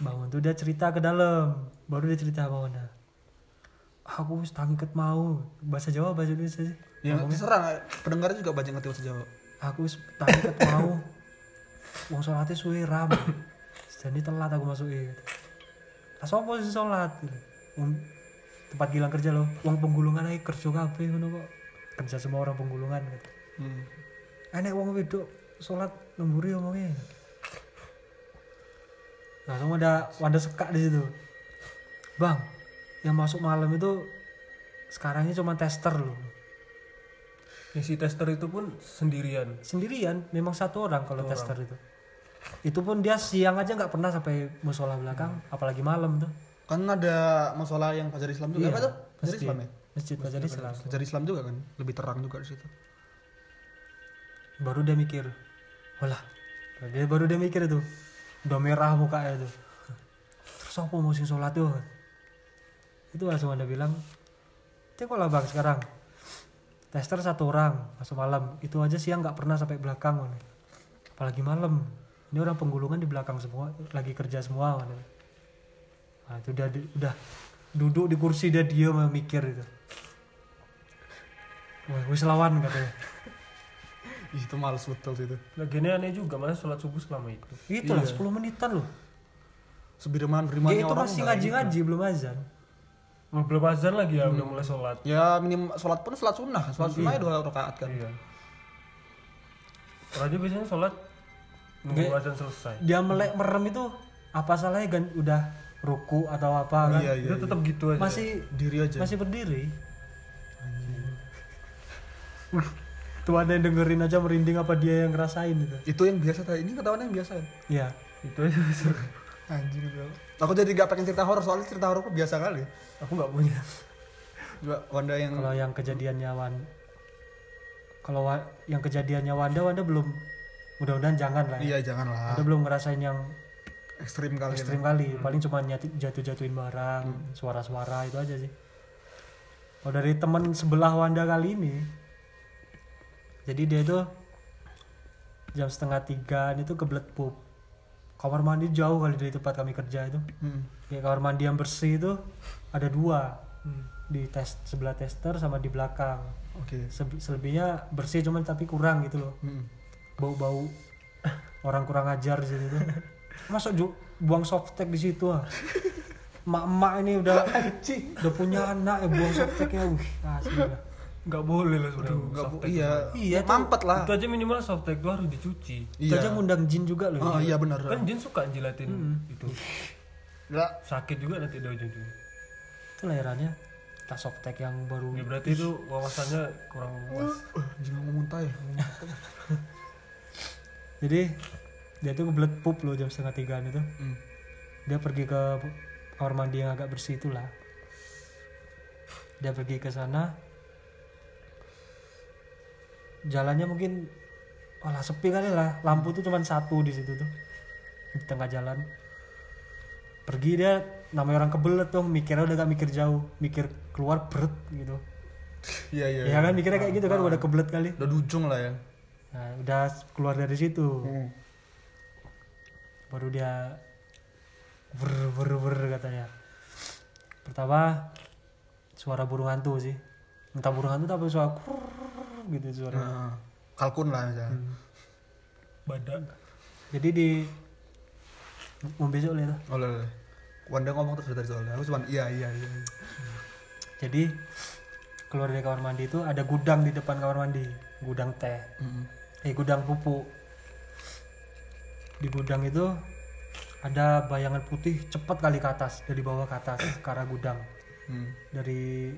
bangun tuh dia cerita ke dalam. Baru dia cerita sama Wanda. Aku wis tangi ket mau. Bahasa Jawa bahasa Indonesia sih. Ya terserah. Pendengar juga banyak ngerti bahasa Jawa. Aku wis tangi ket mau. Wong sholatnya suwe ram. Jadi telat aku masuk gitu. Lah sopo sih sholat. Wong tempat gilang kerja loh. Uang penggulungan aja kerja kabeh ngono kok. Kerja semua orang penggulungan gitu. hmm. enek wong wedok sholat lemburi omongnya. Langsung ada Wanda sekak di situ? Bang yang masuk malam itu sekarang ini cuma tester loh. Yang si tester itu pun sendirian? Sendirian memang satu orang kalau tester itu. Itu pun dia siang aja nggak pernah sampai musola belakang apalagi malam tuh. Kan ada masalah yang Fajar Islam juga Iya, apa tuh? Masjid. Islam ya? Masjid Fajar Islam. Fajar Islam juga kan? Lebih terang juga di situ. Baru dia mikir walah dia baru dia mikir itu. Udah merah mukanya itu. Terus apa mau sing sholat tuh itu langsung ada bilang cek lah bang sekarang? Tester satu orang masuk malam. Itu aja siang nggak pernah sampai belakang man. apalagi malam. Ini orang penggulungan di belakang semua lagi kerja semua man. nah, itu udah udah duduk di kursi dia diam mikir itu. Wah wis lawan katanya Ih, itu males betul sih itu. Lagiannya aneh juga masa sholat subuh selama itu. itulah Iya. 10 menitan loh. Sebirman dia berimannya itu orang masih ngaji-ngaji belum azan. Oh, belum azan lagi ya udah mulai sholat. ya minim sholat pun sholat sunnah. Sholat sunnah dua rakaat kan. Iya. Orang aja biasanya sholat nunggu azan selesai. dia melek merem itu apa salahnya kan udah ruku atau apa kan? Iya iya Itu tetap gitu aja. masih diri aja. masih berdiri tuh ada yang dengerin aja merinding apa dia yang ngerasain gitu. Itu yang biasa tadi ini ketahuan yang biasa iya Itu aja. anjing bro. Aku jadi gak pengen cerita horor soalnya cerita horor biasa kali Aku nggak punya. Gua Wanda yang kalau yang kejadiannya Wan kalau Wa- yang kejadiannya Wanda Wanda belum mudah-mudahan jangan lah ya. iya janganlah. Wanda belum ngerasain yang ekstrim kali ekstrim kali. Paling cuma jatuh-jatuhin barang suara-suara itu aja sih. Kalau dari teman sebelah Wanda kali ini jadi dia itu jam setengah tigaan itu kebelet pup kamar mandi jauh kali dari tempat kami kerja itu Hmm. ya kamar mandi yang bersih itu ada dua di tes sebelah tester sama di belakang oke Sebe- selebihnya bersih cuman tapi kurang gitu loh Hmm. bau-bau orang kurang ajar di situ tuh. Masa ju- buang softtek di situ ah. Mak-mak ini udah udah punya anak ya buang softteknya. Wih, asli lah. Nggak boleh lah sebenarnya. Nggak softtek iya Iya, tuh. mampet lah Itu aja minimal softtek itu harus dicuci. Itu aja ngundang jin juga loh. oh iya benar Kan jin suka jilatin itu. Nggak. Sakit juga nanti ada ujung-ujungnya. Itu lahirannya tas softtek yang baru. Ya berarti itu wawasannya kurang luas. Eh, jangan ngomong muntah ya Jadi dia tuh kebelet pup loh jam setengah tigaan itu. Hmm. Dia pergi ke kamar mandi yang agak bersih itulah. Dia pergi ke sana. Jalannya mungkin Walah sepi kali lah. Lampu tuh cuma satu di situ tuh. Di tengah jalan. Pergi dia namanya orang kebelet tuh mikirnya udah gak mikir jauh, mikir keluar berat gitu. iya iya Ya kan mikirnya kayak gitu kan udah kebelet kali. udah dujung lah ya Nah, udah keluar dari situ. Hmm. baru dia ber ber ber katanya pertama suara burung hantu sih entah burung hantu tapi suara krrrr gitu suara Nah, kalkun lah misalnya. Badak. jadi di mau besok lihat ah. oleh oleh Wanda ngomong terus dari soalnya. Aku cuma iya iya iya. Jadi keluar dari kamar mandi itu ada gudang di depan kamar mandi. Gudang teh. Mm-mm. eh gudang pupuk. Di gudang itu ada bayangan putih cepat kali ke atas dari bawah ke atas ke arah gudang. Hmm. dari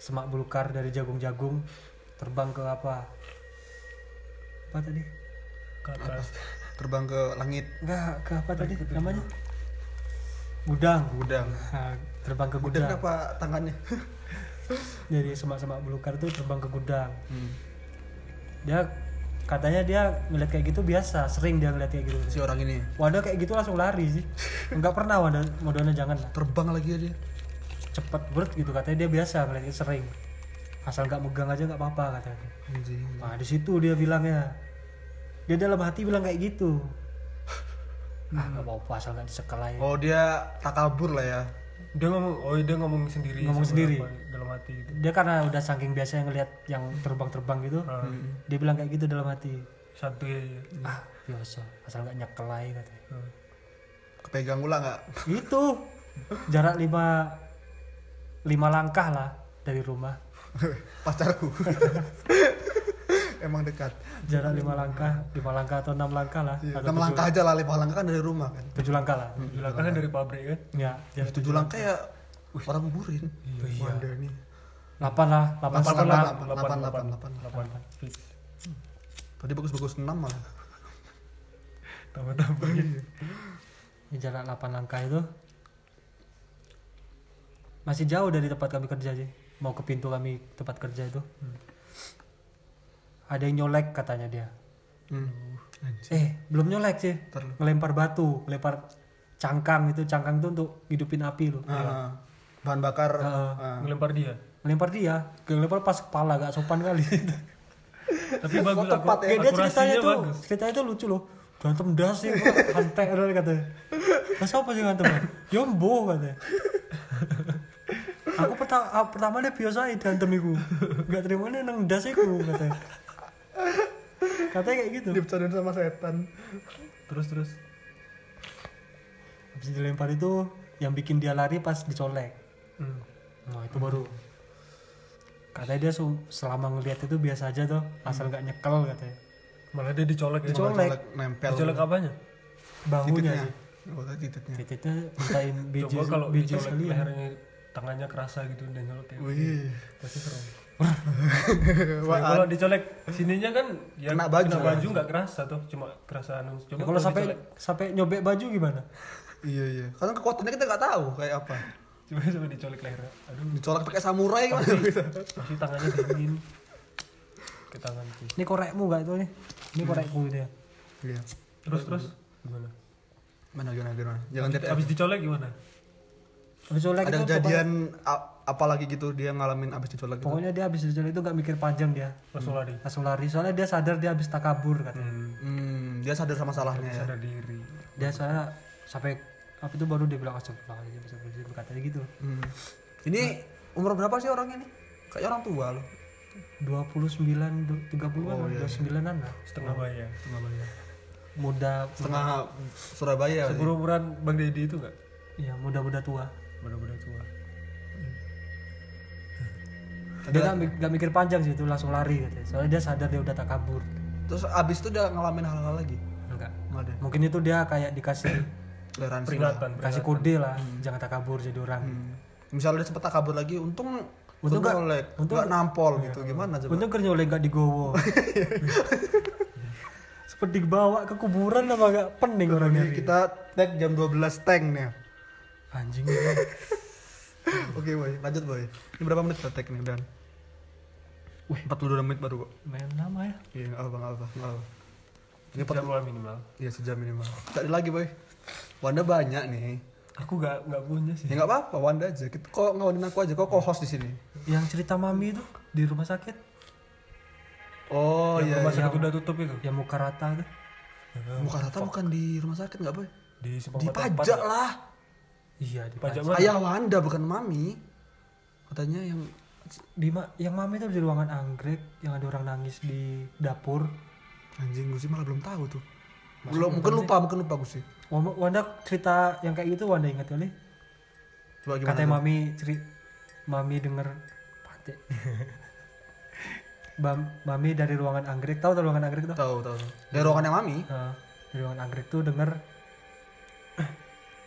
semak belukar dari jagung-jagung terbang ke apa? Apa tadi? Ke atas. terbang ke langit. Enggak ke apa tadi namanya? gudang. Gudang. Nah, terbang ke gudang gudang. apa tangannya? Dari semak-semak belukar itu terbang ke gudang. Hmm. dia katanya dia ngeliat kayak gitu biasa sering dia ngeliat kayak gitu. Si orang ini. Wadah kayak gitu langsung lari sih. Nggak pernah wadah modalnya jangan. Terbang lagi aja cepet berat gitu katanya dia biasa ngeliatnya sering asal nggak megang aja nggak apa-apa katanya anjing nah di situ dia bilangnya dia dalam hati bilang kayak gitu ah nggak apa-apa asal nggak disekal aja oh dia takabur lah ya Dia ngomong, oh dia ngomong sendiri. Ngomong sendiri. apa, dalam hati gitu. dia karena udah saking biasa ngeliat yang terbang-terbang gitu Ah, dia bilang kayak gitu dalam hati Satu ya. ya. ah biasa asal nggak nyekel aja katanya Ah. kepegang ulang nggak itu jarak lima lima langkah lah dari rumah. Pacarku. Emang dekat. Jarak lima langkah lima langkah atau enam langkah lah. Iya, enam tujuh, langkah aja lah lima langkah kan dari rumah kan. Tujuh langkah lah. Tujuh langkah kan dari pabrik kan. ya jarak tujuh langkah ya orang kuburin. Iya. Wanda ini delapan lah delapan Delapan, delapan, delapan, delapan, delapan. Delapan. Tadi bagus-bagus enam malah. Tambah-tambah. Ya, jarak 8 langkah itu masih jauh dari tempat kami kerja sih mau ke pintu kami tempat kerja itu. Ada yang nyolek katanya dia. Hmm. eh belum nyolek sih Ntar- ngelempar batu ngelempar cangkang itu. Cangkang itu untuk hidupin api loh Ah, bahan bakar. Heeh. ah. Ngelempar dia. ngelempar dia. Ngelempar pas kepala gak sopan kali. Tapi bagus aku. tepat ya. Dia ceritanya tuh bagus. ceritanya tuh lucu loh. Berantem das sih hantek katanya Mas apa sih berantem Jombo katanya aku pertama pertama dia biasa berantem iku nggak terima nih nang das iku katanya katanya kayak gitu Dibicarain sama setan. Terus terus. habis dilempar itu yang bikin dia lari pas dicolek Hmm. nah itu baru katanya dia selama ngelihat itu biasa aja tuh asal nggak nyekel katanya Malah dia dicolek. ya. Dicolek. nempel. Dicolek apanya? bahunya titiknya. sih Oh, tadi titiknya. titiknya mintain biji Coba kalau biji dicolek sekalian lehernya tangannya kerasa gitu dan nyolok kayak Wih. pasti serem. Wah, kalau dicolek sininya kan ya Kena baju. kena baju nggak kerasa tuh, cuma kerasa anu. Coba Ya, kalau sampai dicolek, sampai nyobek baju gimana? Iya iya. Karena kekuatannya kita nggak tahu kayak apa. coba coba dicolek lehernya. Aduh, Dicolak pakai samurai kan. pasti tangannya dingin. Ke tangan tuh. Ini korekmu gak itu nih? Ini korekku ini ya. Iya. Terus terus gimana? Mana gimana gimana. Jangan tiap habis dicolek gimana? Habis colek ada itu kejadian a- apa lagi gitu dia ngalamin abis dicolak gitu. Pokoknya dia habis dicolek itu gak mikir panjang dia. Langsung lari. Langsung lari. Soalnya dia sadar dia habis takabur katanya. Hmm. Hmm, dia sadar sama salahnya ya. Sadar diri. Dia soalnya sampai apa itu baru dia bilang astagfirullahaladzim astagfirullahaladzim," katanya gitu. Hmm. Ini umur berapa sih orangnya nih? Kayak orang tua loh. 29 du- 30-an Oh, iya, 29-an lah. Setengah bayar. Setengah bayar. Muda Setengah Surabaya. Seumuran Bang Deddy itu enggak? iya muda-muda tua. Benar-benar tua. Dia gak, gak mikir panjang sih itu langsung lari katanya. Soalnya dia sadar dia udah takabur. Terus abis itu dia ngalamin hal-hal lagi. Enggak. Nggak ada. Mungkin itu dia kayak dikasih lah. Peringatan. kasih kode lah, jangan takabur jadi orang. Hmm. Misalnya dia sempat kabur lagi, untung Untung nggak- nyolek, untung- nggak nampol gitu. Gimana coba? Untung kerja oleh gak digowo. Seperti dibawa ke kuburan apa gak pening orangnya. Kita tag jam 12 tank nih. Anjing ini. Oke boy, lanjut boy. Ini berapa menit kita nih dan? Wih, 42 menit baru kok. Main nama ya. Iya, nggak apa, apa, apa. Ini Jam lah minimal. Iya sejam minimal. Cari lagi boy. Wanda banyak nih. Aku nggak nggak punya sih. Ya nggak apa-apa, Wanda aja. Kita kok ngawanin aku aja, kok co-host di sini. Yang cerita mami itu di rumah sakit Oh Yang iya. rumah iya. sakit udah tutup itu. yang muka rata tuh. Muka rata bukan di rumah sakit nggak boy? Di pajak lah. Iya di Pajak pajak. mana? Ayah Wanda bukan mami. Katanya yang Di ma- yang mami itu di ruangan anggrek yang ada orang nangis di dapur. anjing gue sih malah belum tahu tuh. Belum, mungkin lupa, mungkin lupa gue sih. Wanda Wanda cerita yang kayak gitu Wanda ingat kali? Coba gimana? Katanya tuh? mami ceri mami denger pate. Bam, mami dari ruangan anggrek tahu tuh ruangan anggrek tuh? Tahu, tahu. Dari ruangannya mami. Nah, dari ruangan anggrek tuh denger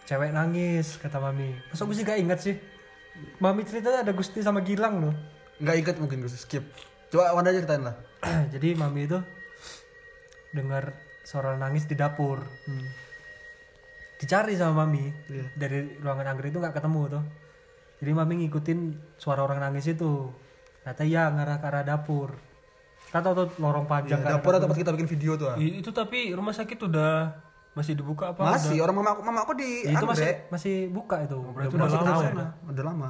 cewek nangis kata mami. Masa gue sih gak ingat sih. Mami ceritanya ada Gusti sama Gilang loh. Nggak inget mungkin gue skip. Coba Wanda aja ceritain lah. Jadi mami itu dengar suara nangis di dapur. Hmm. Dicari sama mami Iya. dari ruangan anggrek itu nggak ketemu tuh. Jadi mami ngikutin suara orang nangis itu. Kata ya ngarah ke arah dapur. Kata tuh lorong panjang Iya, ke arah dapur tempat kita bikin video tuh. ah. Itu tapi rumah sakit udah masih dibuka apa? Masih, orang mama aku, mama aku di Ya, itu masih Anggrek. masih buka itu. berarti Udah udah lama tahun. ya? Sana. Udah lama.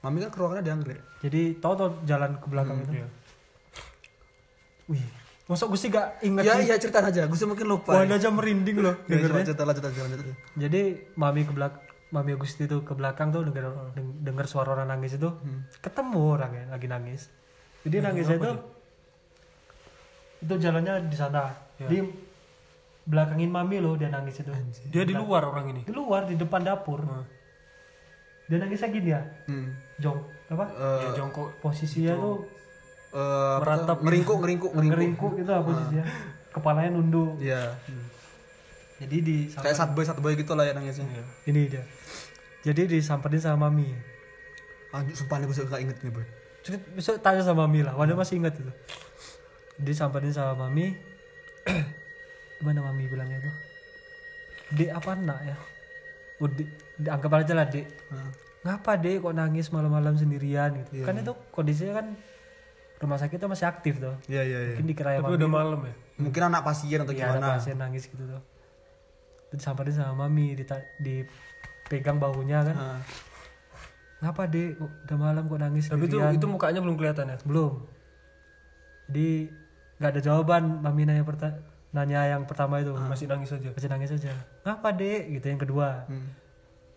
Mami kan ke ruangannya di Anggrek. Jadi tahu tuh jalan ke belakang itu. Iya. Wih, masuk gue sih gak inget Iya, sih. iya ceritain aja. Gue sih mungkin lupa. Wah, aja merinding loh Ya, coba cerita lanjut aja, lanjut aja. Jadi mami ke belakang Mami Agusti itu ke belakang tuh denger, deng- denger suara orang nangis itu ketemu orangnya lagi nangis. Jadi nangisnya itu itu jalannya di sana. Di belakangin mami loh dia nangis itu. Dia di luar orang ini. Di luar di depan dapur. Dia nangisnya gini ya. Hmm. Jong apa? Eh, Ya jongkok. Posisinya tuh eh, apa Meratap. tuh? ngeringkuk, ngeringkuk, ngeringkuk. ngeringkuk gitu lah posisinya. Kepalanya nunduk. Iya. Jadi di Kayak sat boy, sat boy gitu lah ya nangisnya. Iya. ini dia. Jadi disamperin sama mami. Anjir, sumpah nih gue suka inget nih boy. Cerit, besok tanya sama Mami lah, Wanda masih ingat itu. Dia samperin sama Mami. Gimana Mami bilangnya itu? Dek apa nak ya? Oh, dek, dek, anggap aja lah dek. Nah. Ngapa dek kok nangis malam-malam sendirian gitu? Iya. Kan itu kondisinya kan rumah sakitnya masih aktif tuh. Iya, iya, iya. Mungkin dikira Tapi Mami. udah malam ya. Mungkin anak pasien atau Iya gimana. pasien nangis gitu tuh. Terus disamperin sama Mami, dita- dipegang bahunya kan. Nah, ngapa dek kok udah malam kok nangis Tapi itu sendirian?" itu mukanya belum kelihatan ya. belum jadi nggak ada jawaban mami nanya perta- nanya yang pertama itu Masih nangis aja. masih nangis aja ngapa dek gitu yang kedua Hmm.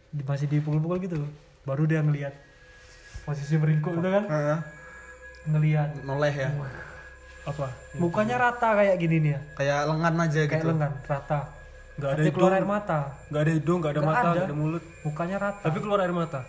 Di- masih dipukul-pukul gitu baru dia ngelihat posisi meringkuk itu kan Ah, ngelihat noleh ya. Apa? mukanya rata kayak gini nih ya Kayak lengan aja kayak gitu. lengan rata Nggak ada Tapi keluar hidung, air mata nggak ada hidung, nggak ada Nggak mata, ada. nggak ada mulut. mukanya rata Tapi keluar air mata.